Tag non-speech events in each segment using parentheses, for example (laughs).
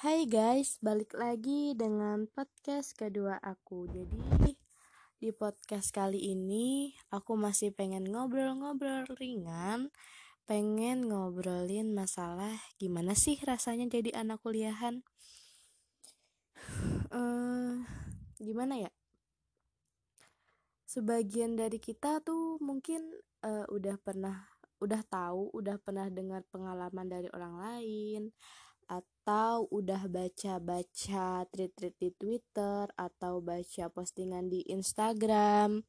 Hai guys, balik lagi dengan podcast kedua aku. Jadi di podcast kali ini aku masih pengen ngobrol-ngobrol ringan, pengen ngobrolin masalah gimana sih rasanya jadi anak kuliahan. Uh, (sighs) gimana ya? Sebagian dari kita tuh mungkin uh, udah pernah, udah tahu, udah pernah dengar pengalaman dari orang lain atau udah baca-baca tweet-tweet di Twitter atau baca postingan di Instagram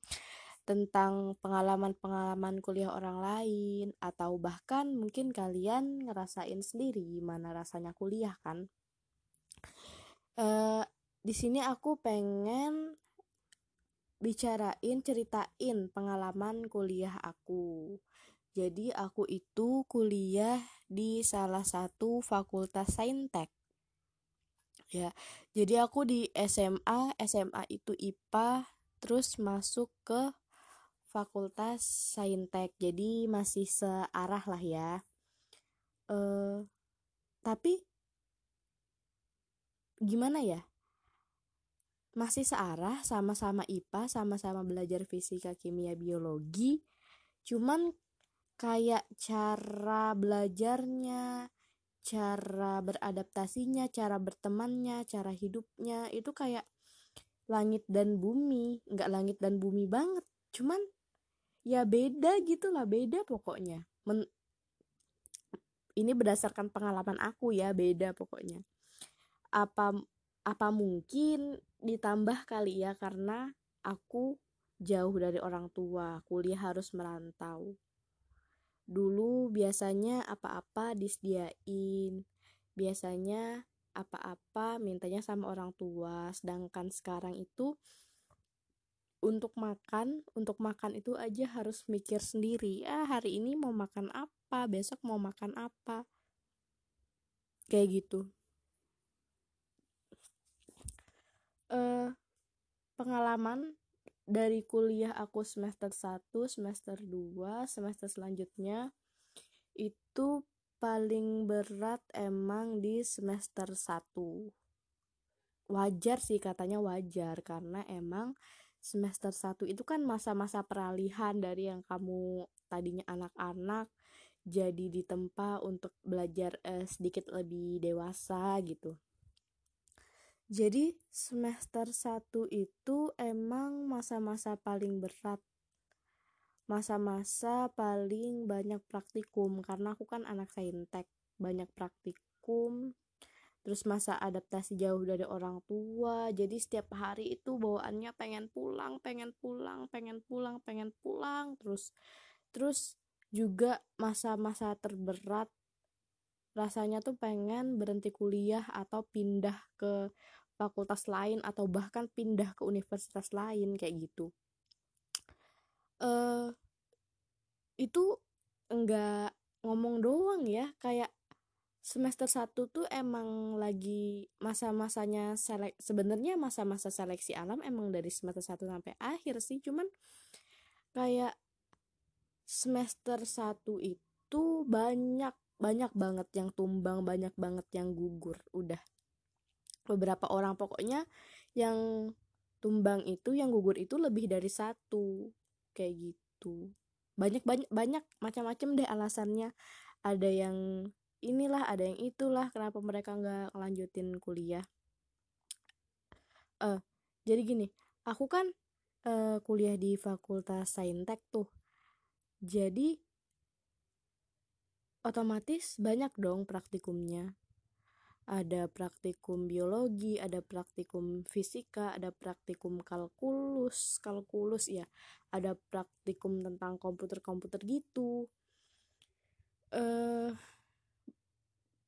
tentang pengalaman-pengalaman kuliah orang lain atau bahkan mungkin kalian ngerasain sendiri gimana rasanya kuliah kan. Uh, di sini aku pengen bicarain ceritain pengalaman kuliah aku. Jadi aku itu kuliah di salah satu fakultas saintek. Ya, jadi aku di SMA, SMA itu IPA, terus masuk ke fakultas saintek. Jadi masih searah lah ya. Uh, tapi gimana ya? Masih searah, sama-sama IPA, sama-sama belajar fisika, kimia, biologi. Cuman kayak cara belajarnya, cara beradaptasinya, cara bertemannya, cara hidupnya itu kayak langit dan bumi, nggak langit dan bumi banget, cuman ya beda gitu lah, beda pokoknya. Men ini berdasarkan pengalaman aku ya, beda pokoknya. Apa apa mungkin ditambah kali ya karena aku jauh dari orang tua, kuliah harus merantau dulu biasanya apa-apa disediain. Biasanya apa-apa mintanya sama orang tua. Sedangkan sekarang itu untuk makan untuk makan itu aja harus mikir sendiri ah hari ini mau makan apa? Besok mau makan apa? Kayak gitu. Uh, pengalaman dari kuliah aku semester 1, semester 2, semester selanjutnya itu paling berat emang di semester 1. Wajar sih katanya wajar karena emang semester 1 itu kan masa-masa peralihan dari yang kamu tadinya anak-anak jadi ditempa untuk belajar eh, sedikit lebih dewasa gitu jadi semester 1 itu emang masa-masa paling berat. Masa-masa paling banyak praktikum karena aku kan anak saintek. Banyak praktikum terus masa adaptasi jauh dari orang tua. Jadi setiap hari itu bawaannya pengen pulang pengen pulang pengen pulang pengen pulang. Terus terus juga masa-masa terberat rasanya tuh pengen berhenti kuliah atau pindah ke fakultas lain atau bahkan pindah ke universitas lain kayak gitu. Uh, itu enggak ngomong doang ya kayak semester 1 tuh emang lagi masa-masanya selek sebenarnya masa-masa seleksi alam emang dari semester 1 sampai akhir sih cuman kayak semester 1 itu banyak banyak banget yang tumbang banyak banget yang gugur udah beberapa orang. Pokoknya yang tumbang itu yang gugur itu lebih dari satu. Kayak gitu. Banyak banyak banyak macam-macam deh alasannya. Ada yang inilah ada yang itulah. Kenapa mereka nggak lanjutin kuliah? Uh, jadi gini. Aku kan uh, kuliah di fakultas saintek tuh. Jadi otomatis banyak dong praktikumnya ada praktikum biologi, ada praktikum fisika, ada praktikum kalkulus, kalkulus ya, ada praktikum tentang komputer-komputer gitu. Eh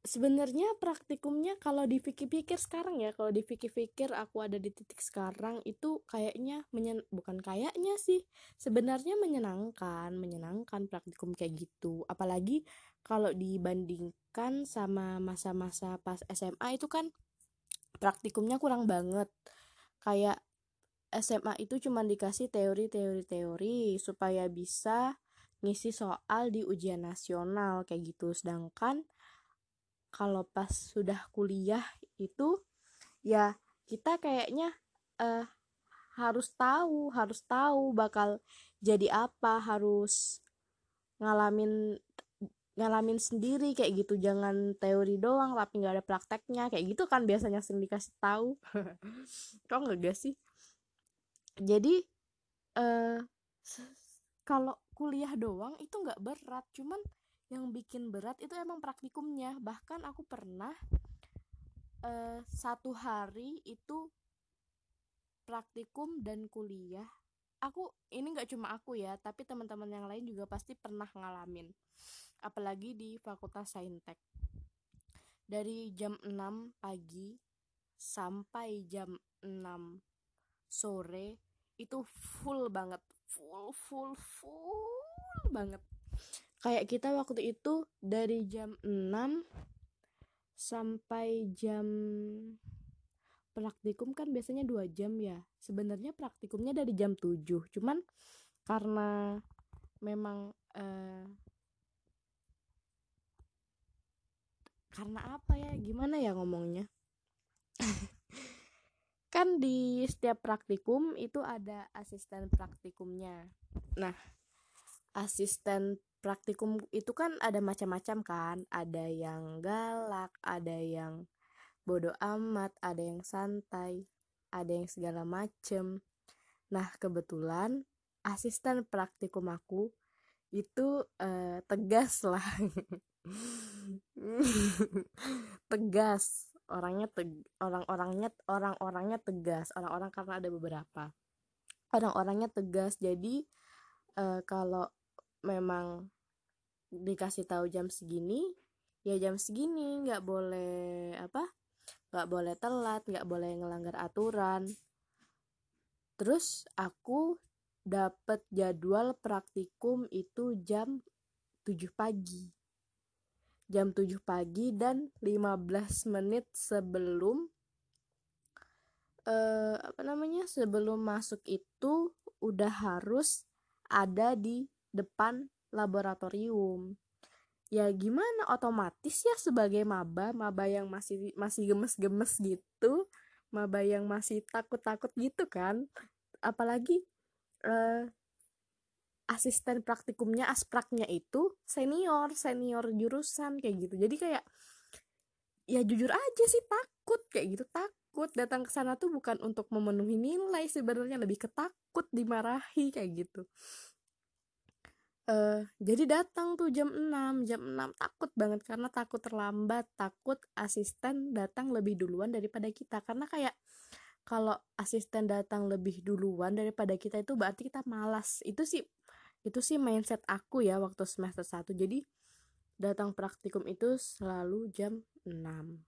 sebenarnya praktikumnya kalau dipikir-pikir sekarang ya, kalau dipikir-pikir aku ada di titik sekarang itu kayaknya menyen bukan kayaknya sih, sebenarnya menyenangkan, menyenangkan praktikum kayak gitu. Apalagi kalau dibandingkan sama masa-masa pas SMA itu kan praktikumnya kurang banget. Kayak SMA itu cuma dikasih teori-teori-teori supaya bisa ngisi soal di ujian nasional kayak gitu. Sedangkan kalau pas sudah kuliah itu ya kita kayaknya uh, harus tahu harus tahu bakal jadi apa harus ngalamin ngalamin sendiri kayak gitu. Jangan teori doang tapi nggak ada prakteknya. Kayak gitu kan biasanya sering dikasih tahu. (laughs) Kok nggak sih? Jadi uh, kalau kuliah doang itu nggak berat. Cuman yang bikin berat itu emang praktikumnya. Bahkan aku pernah uh, satu hari itu praktikum dan kuliah. Aku ini nggak cuma aku ya tapi teman-teman yang lain juga pasti pernah ngalamin apalagi di fakultas saintek. Dari jam 6 pagi sampai jam 6 sore itu full banget full full full banget. Kayak kita waktu itu dari jam 6 sampai jam praktikum kan biasanya dua jam ya. Sebenarnya praktikumnya dari jam 7 cuman karena memang uh, karena apa ya? Gimana ya ngomongnya? (laughs) Kan di setiap praktikum itu ada asisten praktikumnya. Nah asisten praktikum itu kan ada macam-macam kan. Ada yang galak ada yang bodoh amat ada yang santai ada yang segala macem. Nah kebetulan asisten praktikum aku itu uh, tegas lah (laughs) (laughs) tegas. Orangnya teg orang-orangnya orang-orangnya tegas. Orang-orang karena ada beberapa. Orang-orangnya tegas. Jadi uh, kalau memang dikasih tahu jam segini ya jam segini. Nggak boleh apa nggak boleh telat nggak boleh ngelanggar aturan. Terus aku dapat jadwal praktikum itu jam 7 pagi jam 7 pagi dan 15 menit sebelum eh, apa namanya sebelum masuk itu udah harus ada di depan laboratorium. Ya gimana? Otomatis ya sebagai maba maba yang masih masih gemes-gemes gitu maba yang masih takut-takut gitu kan. Apalagi uh, asisten praktikumnya aspraknya itu senior senior jurusan kayak gitu. Jadi kayak ya jujur aja sih takut kayak gitu takut. Datang ke sana tuh bukan untuk memenuhi nilai sebenarnya lebih ketakut dimarahi kayak gitu. Uh, jadi datang tuh jam 6 jam 6 takut banget karena takut terlambat takut asisten datang lebih duluan daripada kita. Karena kayak kalau asisten datang lebih duluan daripada kita itu berarti kita malas. Itu sih itu sih mindset aku ya waktu semester 1 jadi datang praktikum itu selalu jam 6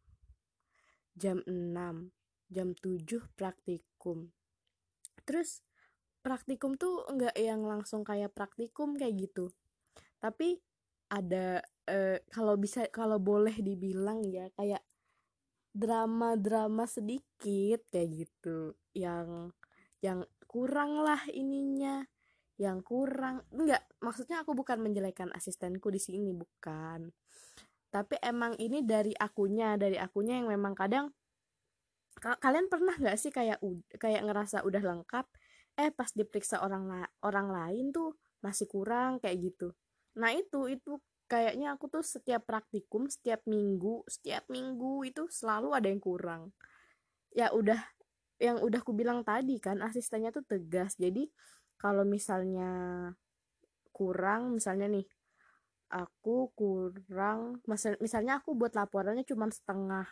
jam 6 jam 7 praktikum. Terus praktikum tuh enggak yang langsung kayak praktikum kayak gitu. Tapi ada eh, kalau bisa kalau boleh dibilang ya kayak drama-drama sedikit kayak gitu. Yang yang kurang lah ininya yang kurang. Enggak maksudnya aku bukan menjelekan asistenku di sini bukan. Tapi emang ini dari akunya dari akunya yang memang kadang kalian pernah nggak sih kayak kayak ngerasa udah lengkap eh pas diperiksa orang la orang lain tuh masih kurang kayak gitu. Nah itu itu kayaknya aku tuh setiap praktikum setiap minggu setiap minggu itu selalu ada yang kurang. Ya udah yang udah aku bilang tadi kan asistennya tuh tegas. Jadi kalau misalnya kurang misalnya nih aku kurang misalnya aku buat laporannya cuma setengah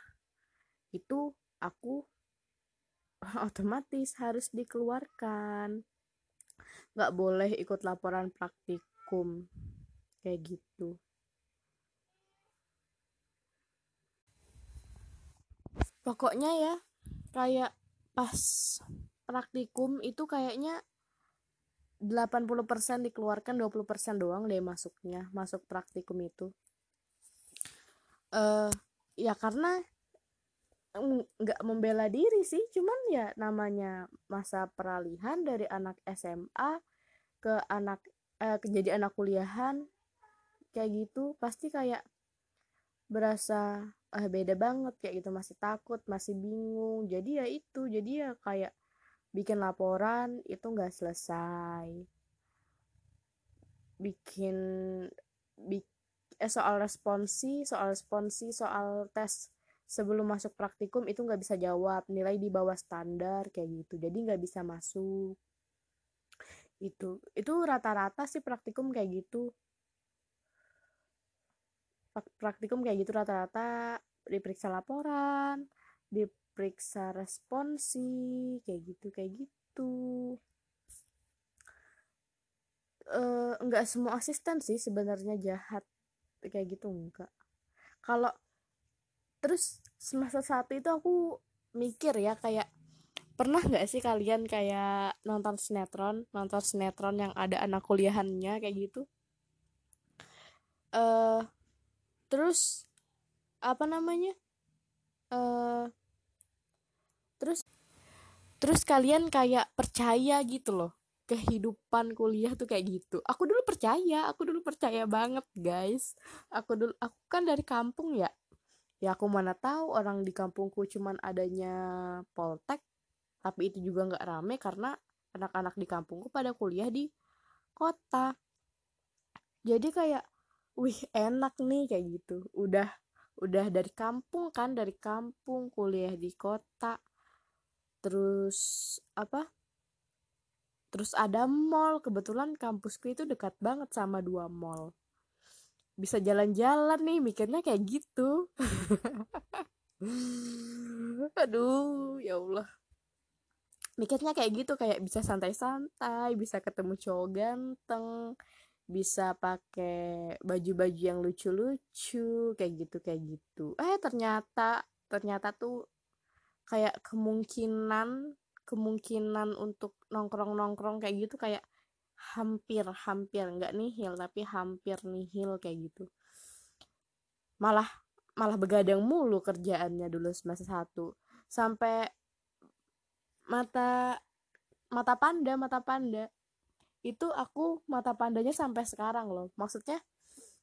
itu aku (laughs) otomatis harus dikeluarkan. Nggak boleh ikut laporan praktikum kayak gitu. Pokoknya ya kayak pas praktikum itu kayaknya 80% dikeluarkan 20% doang deh masuknya masuk praktikum itu. Uh, ya karena nggak membela diri sih cuman ya namanya masa peralihan dari anak SMA ke anak eh, ke jadi anak kuliahan kayak gitu pasti kayak berasa uh, beda banget kayak gitu masih takut masih bingung. Jadi ya itu jadi ya kayak bikin laporan itu nggak selesai. Bikin bik, eh, soal responsi soal responsi soal tes sebelum masuk praktikum itu nggak bisa jawab. Nilai di bawah standar kayak gitu. Jadi nggak bisa masuk. Itu itu rata-rata sih praktikum kayak gitu. Praktikum kayak gitu rata-rata. Diperiksa laporan diperiksa responsi kayak gitu kayak gitu. Uh, enggak semua asisten sih sebenarnya jahat kayak gitu enggak kalau terus semester satu itu aku mikir ya kayak pernah nggak sih kalian kayak nonton sinetron nonton sinetron yang ada anak kuliahannya kayak gitu? Eh uh, terus apa namanya? Uh, terus terus kalian kayak percaya gitu loh kehidupan kuliah tuh kayak gitu. Aku dulu percaya aku dulu percaya banget guys. Aku dulu aku kan dari kampung ya. Ya aku mana tahu orang di kampungku cuman adanya poltek tapi itu juga nggak rame karena anak-anak di kampungku pada kuliah di kota. Jadi kayak wih enak nih kayak gitu. Udah udah dari kampung kan dari kampung kuliah di kota terus apa? Terus ada mall. Kebetulan kampusku itu dekat banget sama dua mall. Bisa jalan-jalan nih mikirnya kayak gitu. (laughs) Aduh ya Allah. Mikirnya kayak gitu kayak bisa santai-santai bisa ketemu cowok ganteng bisa pakai baju-baju yang lucu-lucu kayak gitu kayak gitu. Eh ternyata ternyata tuh kayak kemungkinan kemungkinan untuk nongkrong-nongkrong kayak gitu kayak hampir hampir nggak nihil tapi hampir nihil kayak gitu. Malah malah begadang mulu kerjaannya dulu semester satu. Sampai mata mata panda mata panda. Itu aku mata pandanya sampai sekarang loh. Maksudnya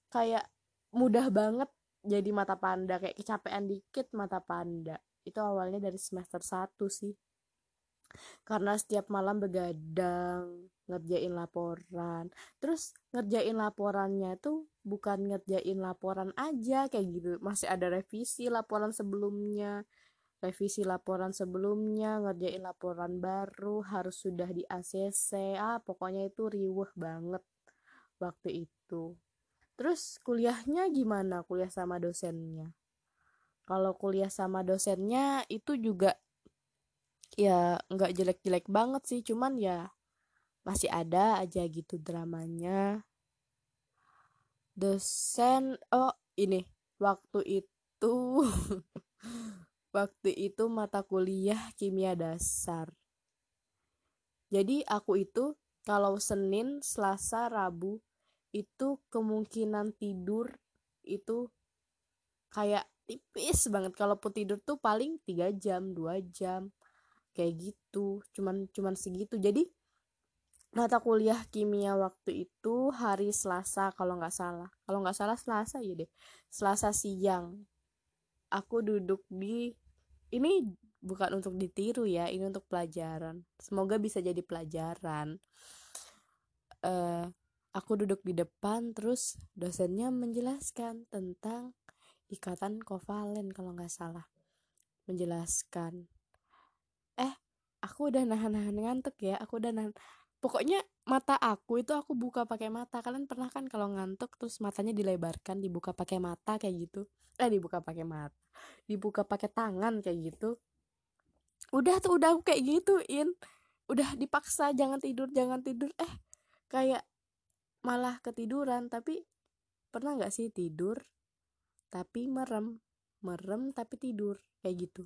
kayak mudah banget jadi mata panda kayak kecapean dikit mata panda itu awalnya dari semester 1 sih karena setiap malam begadang ngerjain laporan terus ngerjain laporannya tuh bukan ngerjain laporan aja kayak gitu masih ada revisi laporan sebelumnya revisi laporan sebelumnya, ngerjain laporan baru, harus sudah di ACC, ah pokoknya itu riuh banget waktu itu. Terus kuliahnya gimana? Kuliah sama dosennya? Kalau kuliah sama dosennya itu juga ya nggak jelek-jelek banget sih, cuman ya masih ada aja gitu dramanya. Dosen, oh ini waktu itu (laughs) Waktu itu mata kuliah kimia dasar. Jadi aku itu kalau Senin, Selasa, Rabu itu kemungkinan tidur itu kayak tipis banget. Kalaupun tidur tuh paling 3 jam, 2 jam. Kayak gitu. Cuman cuman segitu. Jadi mata kuliah kimia waktu itu hari Selasa kalau nggak salah. Kalau nggak salah Selasa ya deh. Selasa siang aku duduk di ini bukan untuk ditiru ya ini untuk pelajaran semoga bisa jadi pelajaran uh, aku duduk di depan terus dosennya menjelaskan tentang ikatan kovalen kalau nggak salah menjelaskan. Eh aku udah nahan-nahan ngantuk ya aku udah nahan. Pokoknya mata aku itu aku buka pakai mata. Kalian pernah kan kalau ngantuk terus matanya dilebarkan dibuka pakai mata kayak gitu? Eh dibuka pakai mata dibuka pakai tangan kayak gitu. Udah tuh udah aku kayak gituin. Udah dipaksa jangan tidur jangan tidur. Eh kayak malah ketiduran. Tapi pernah nggak sih tidur tapi merem. Merem tapi tidur kayak gitu.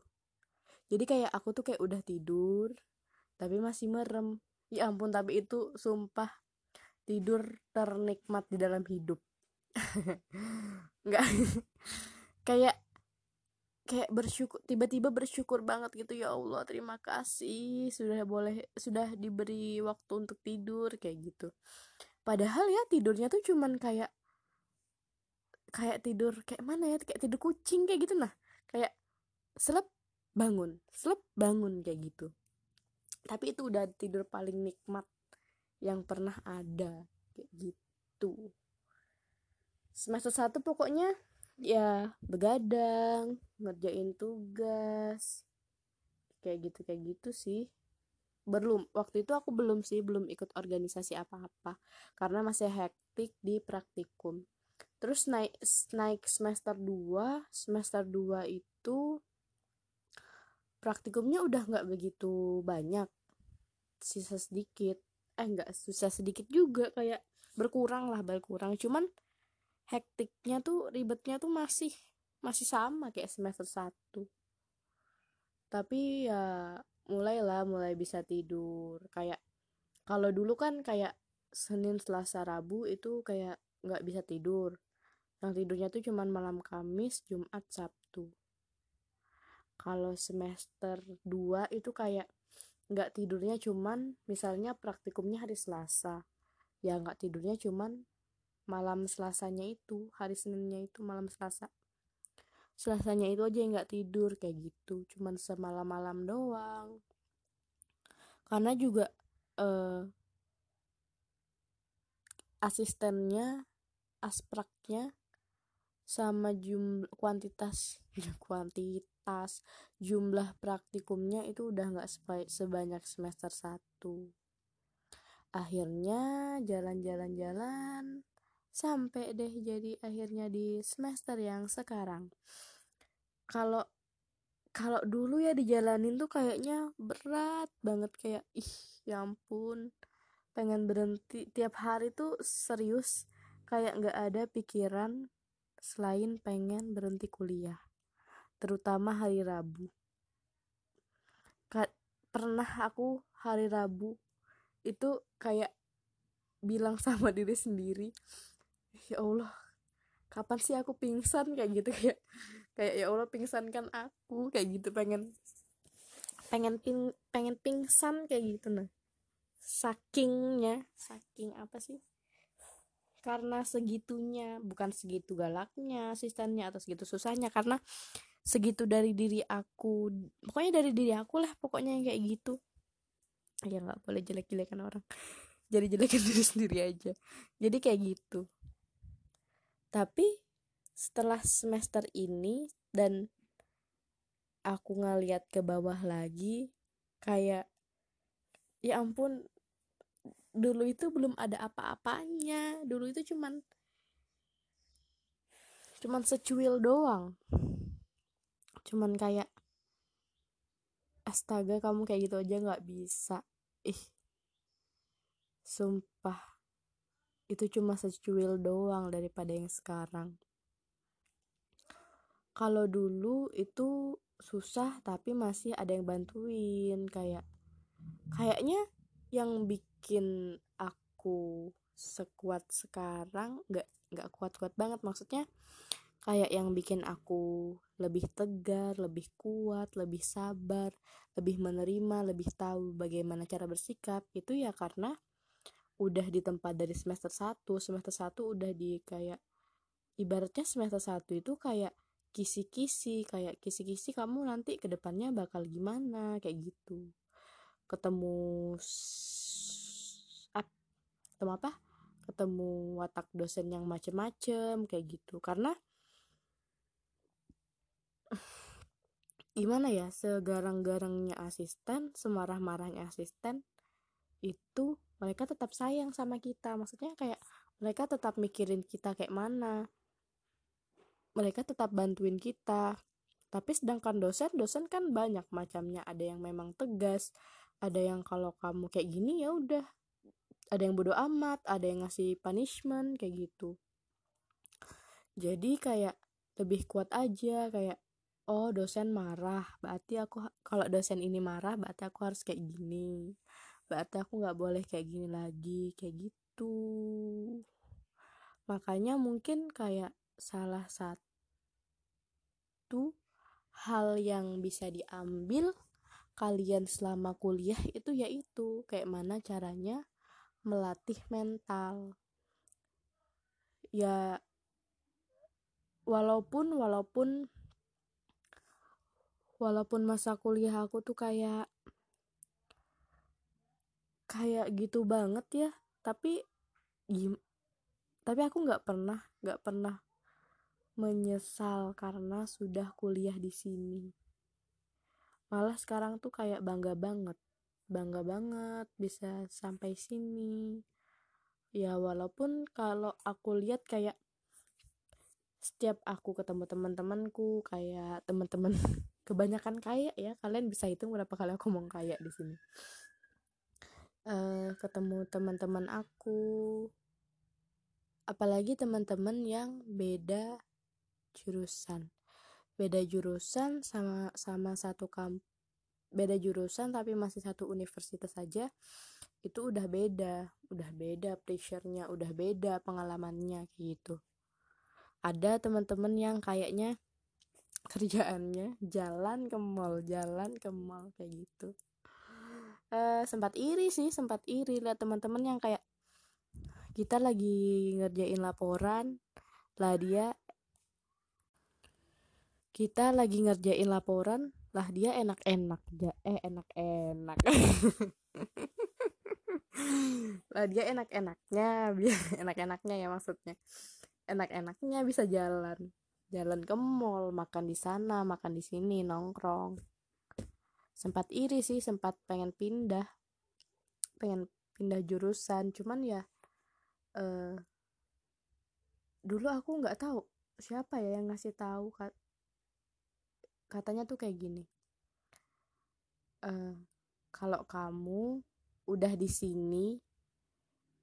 Jadi kayak aku tuh kayak udah tidur tapi masih merem. Ya ampun tapi itu sumpah tidur ternikmat di dalam hidup. (laughs) Nggak. Kayak kayak bersyukur tiba-tiba bersyukur banget gitu. Ya Allah terima kasih. Sudah boleh sudah diberi waktu untuk tidur kayak gitu. Padahal ya tidurnya tuh cuman kayak kayak tidur kayak mana ya kayak tidur kucing kayak gitu. Nah kayak selep bangun selep bangun kayak gitu. Tapi itu udah tidur paling nikmat yang pernah ada kayak gitu. Semester satu pokoknya ya begadang ngerjain tugas kayak gitu kayak gitu sih. Belum waktu itu aku belum sih belum ikut organisasi apa-apa. Karena masih hektik di praktikum terus naik naik semester 2 semester 2 itu praktikumnya udah nggak begitu banyak sisa sedikit. Eh nggak susah sedikit juga kayak berkurang lah berkurang. Cuman hektiknya tuh ribetnya tuh masih masih sama kayak semester 1 tapi ya mulailah mulai bisa tidur. Kayak kalau dulu kan kayak Senin Selasa Rabu itu kayak nggak bisa tidur. Yang tidurnya tuh cuman malam Kamis Jumat Sabtu. Kalau semester 2 itu kayak nggak tidurnya cuman misalnya praktikumnya hari Selasa. Ya nggak tidurnya cuman malam selasanya itu hari seninnya itu malam selasa. Selasanya itu aja yang nggak tidur kayak gitu. Cuman semalam malam doang. Karena juga uh, asistennya aspraknya sama jumlah kuantitas kuantitas jumlah praktikumnya itu udah nggak sebanyak semester 1 akhirnya jalan-jalan-jalan sampai deh jadi akhirnya di semester yang sekarang. Kalau kalau dulu ya dijalanin tuh kayaknya berat banget kayak ih ya ampun pengen berhenti. Tiap hari tuh serius kayak nggak ada pikiran selain pengen berhenti kuliah terutama hari Rabu. Ka pernah aku hari Rabu itu kayak bilang sama (laughs) diri sendiri ya Allah kapan sih aku pingsan? Kayak gitu kayak kayak ya Allah pingsankan aku. Kayak gitu pengen pengen ping pengen pingsan kayak gitu nah. Sakingnya saking apa sih karena segitunya bukan segitu galaknya asistennya atau segitu susahnya karena segitu dari diri aku pokoknya dari diri aku lah pokoknya yang kayak gitu. Ya nggak boleh jelek-jelekan orang. (laughs) Jadi jelekin diri sendiri aja. Jadi kayak gitu. Tapi setelah semester ini dan aku ngeliat ke bawah lagi kayak ya ampun dulu itu belum ada apa-apanya. Dulu itu cuman cuman secuil doang. Cuman kayak astaga kamu kayak gitu aja nggak bisa. Ih sumpah. Itu cuma secuil doang daripada yang sekarang. Kalau dulu itu susah tapi masih ada yang bantuin kayak kayaknya yang bikin aku sekuat sekarang nggak nggak kuat-kuat banget. Maksudnya kayak yang bikin aku lebih tegar, lebih kuat, lebih sabar, lebih menerima, lebih tahu bagaimana cara bersikap itu ya karena udah di tempat dari semester 1 semester 1 udah di kayak ibaratnya semester 1 itu kayak kisi-kisi kayak kisi-kisi kamu nanti ke depannya bakal gimana kayak gitu. Ketemu ketemu apa ketemu watak dosen yang macem-macem kayak gitu. Karena (sighs) gimana ya segarang-garangnya asisten semarah-marahnya asisten itu mereka tetap sayang sama kita. Maksudnya kayak mereka tetap mikirin kita kayak mana. Mereka tetap bantuin kita. Tapi sedangkan dosen dosen kan banyak macamnya. Ada yang memang tegas ada yang kalau kamu kayak gini ya udah ada yang bodoh amat ada yang ngasih punishment kayak gitu. Jadi kayak lebih kuat aja kayak oh dosen marah berarti aku kalau dosen ini marah berarti aku harus kayak gini. Berarti aku nggak boleh kayak gini lagi kayak gitu. Makanya mungkin kayak salah satu hal yang bisa diambil kalian selama kuliah itu yaitu kayak mana caranya melatih mental. Ya walaupun walaupun walaupun masa kuliah aku tuh kayak kayak gitu banget ya. Tapi gim tapi aku nggak pernah nggak pernah menyesal karena sudah kuliah di sini. Malah sekarang tuh kayak bangga banget bangga banget bisa sampai sini. Ya walaupun kalau aku lihat kayak setiap aku ketemu teman-temanku kayak teman-teman (laughs) kebanyakan kaya ya kalian bisa hitung berapa kali aku ngomong kaya di sini. Uh, ketemu teman-teman aku apalagi teman-teman yang beda jurusan. Beda jurusan sama sama satu kamp beda jurusan tapi masih satu universitas saja itu udah beda udah beda pressure-nya udah beda pengalamannya gitu. Ada teman-teman yang kayaknya (laughs) kerjaannya jalan ke mall jalan ke mall kayak gitu. Uh, sempat iri sih sempat iri lihat teman-teman yang kayak kita lagi ngerjain laporan lah dia kita lagi ngerjain laporan lah dia enak-enak eh enak-enak. (laughs) Lah dia enak-enaknya biar (laughs) enak-enaknya ya maksudnya. Enak-enaknya bisa jalan jalan ke mall makan di sana makan di sini nongkrong. Sempat iri sih sempat pengen pindah pengen pindah jurusan cuman ya uh, dulu aku nggak tahu siapa ya yang ngasih tahu katanya tuh kayak gini uh, kalau kamu udah di sini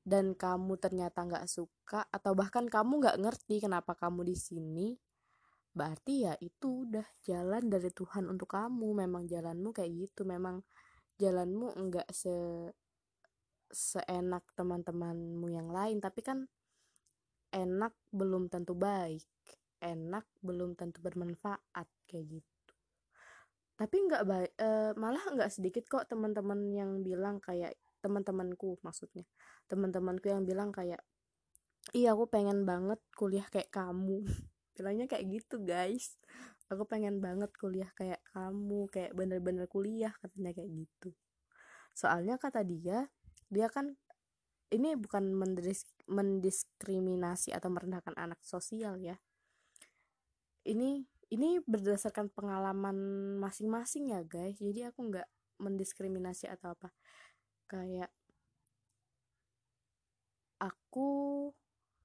dan kamu ternyata nggak suka atau bahkan kamu nggak ngerti kenapa kamu di sini berarti ya itu udah jalan dari Tuhan untuk kamu. Memang jalanmu kayak gitu memang jalanmu enggak se seenak teman-temanmu yang lain tapi kan enak belum tentu baik enak belum tentu bermanfaat kayak gitu tapi nggak baik e, malah nggak sedikit kok teman-teman yang bilang kayak teman-temanku maksudnya. Teman-temanku yang bilang kayak iya aku pengen banget kuliah kayak kamu. (laughs) Bilangnya kayak gitu guys. Aku pengen banget kuliah kayak kamu kayak bener-bener kuliah katanya kayak gitu. Soalnya kata dia dia kan ini bukan mendiskriminasi atau merendahkan anak sosial ya. Ini ini berdasarkan pengalaman masing-masing ya guys. Jadi aku nggak mendiskriminasi atau apa. Kayak aku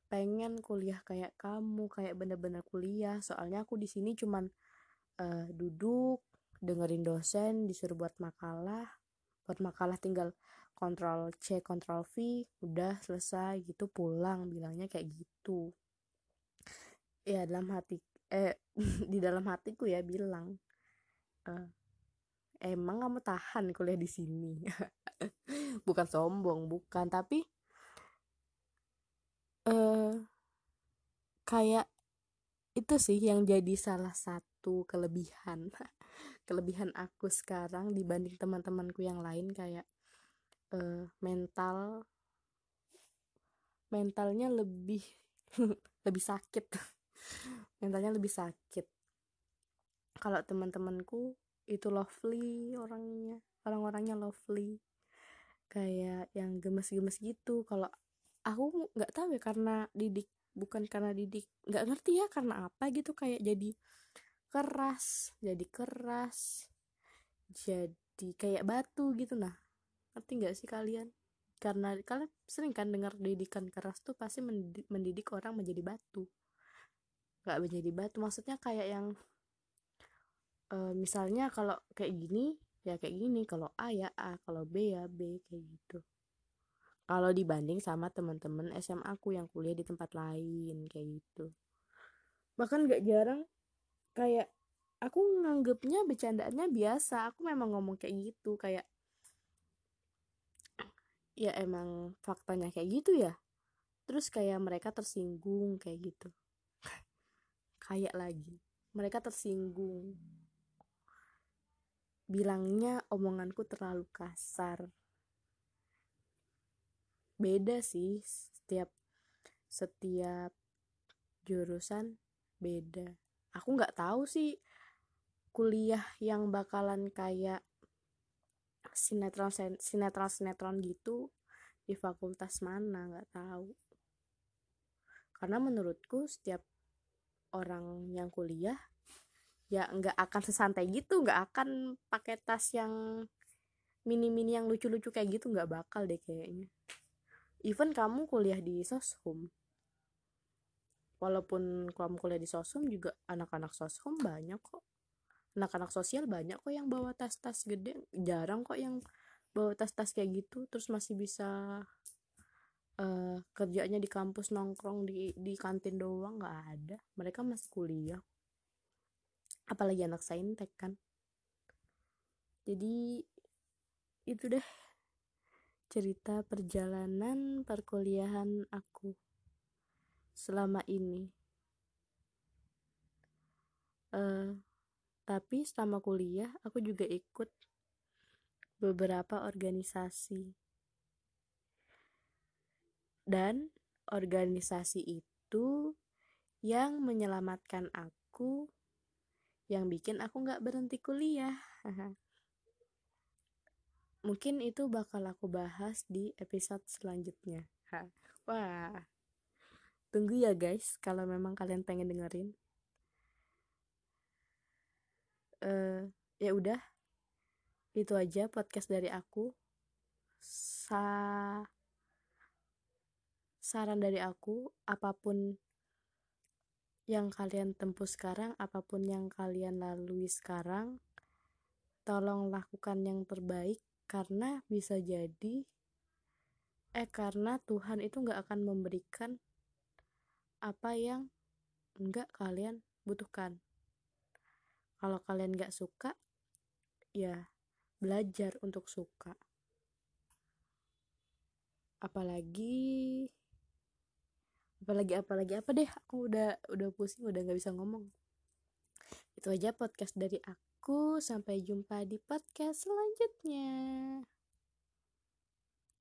pengen kuliah kayak kamu kayak bener-bener kuliah. Soalnya aku di sini cuman uh, duduk dengerin dosen disuruh buat makalah. Buat makalah tinggal kontrol C kontrol V udah selesai gitu pulang. Bilangnya kayak gitu. Ya dalam hati eh (laughs) di dalam hatiku ya bilang uh, emang kamu tahan kuliah di sini? (laughs) Bukan sombong bukan tapi uh, kayak itu sih yang jadi salah satu kelebihan (laughs) kelebihan aku sekarang dibanding teman-temanku yang lain kayak uh, mental mentalnya lebih lebih sakit mentalnya lebih sakit. Kalau teman-temanku itu lovely orangnya orang-orangnya lovely. Kayak yang gemes-gemes gitu. Kalau aku nggak tahu ya karena didik bukan karena didik nggak ngerti ya karena apa gitu. Kayak jadi keras jadi keras jadi kayak batu gitu. Nah ngerti nggak sih kalian? Karena kalian sering kan dengar didikan keras tuh pasti mendidik, orang menjadi batu nggak menjadi batu. Maksudnya kayak yang uh, misalnya kalau kayak gini ya kayak gini. Kalau A ya A kalau B ya B kayak gitu. Kalau dibanding sama teman-teman SMA aku yang kuliah di tempat lain kayak gitu. Bahkan gak jarang kayak aku nganggepnya bercandaannya biasa. Aku memang ngomong kayak gitu kayak ya emang faktanya kayak gitu ya. Terus kayak mereka tersinggung kayak gitu kayak lagi. Mereka tersinggung. Bilangnya omonganku terlalu kasar. Beda sih setiap setiap jurusan beda. Aku nggak tahu sih kuliah yang bakalan kayak sinetron sinetron sinetron gitu di fakultas mana nggak tahu. Karena menurutku setiap orang yang kuliah ya nggak akan sesantai gitu nggak akan pakai tas yang mini-mini yang lucu-lucu kayak gitu nggak bakal deh kayaknya. Even kamu kuliah di soshum. Walaupun kamu kuliah di soshum juga anak-anak soshum banyak kok. Anak-anak sosial banyak kok yang bawa tas-tas gede. Jarang kok yang bawa tas-tas kayak gitu terus masih bisa uh, kerjanya di kampus nongkrong di di kantin doang nggak ada. Mereka masih kuliah. Apalagi anak saintek kan. Jadi itu deh cerita perjalanan perkuliahan aku selama ini. Uh, tapi selama kuliah aku juga ikut beberapa organisasi dan organisasi itu yang menyelamatkan aku yang bikin aku nggak berhenti kuliah. (laughs) Mungkin itu bakal aku bahas di episode selanjutnya. (laughs) Wah. Tunggu ya guys kalau memang kalian pengen dengerin. Uh, ya udah. Itu aja podcast dari aku. Sa saran dari aku apa pun yang kalian tempuh sekarang apa pun yang kalian lalui sekarang tolong lakukan yang terbaik karena bisa jadi eh karena Tuhan itu nggak akan memberikan apa yang nggak kalian butuhkan. Kalau kalian nggak suka ya belajar untuk suka. Apalagi apalagi apalagi apa deh aku udah udah pusing udah nggak bisa ngomong itu aja podcast dari aku Sampai jumpa di podcast selanjutnya.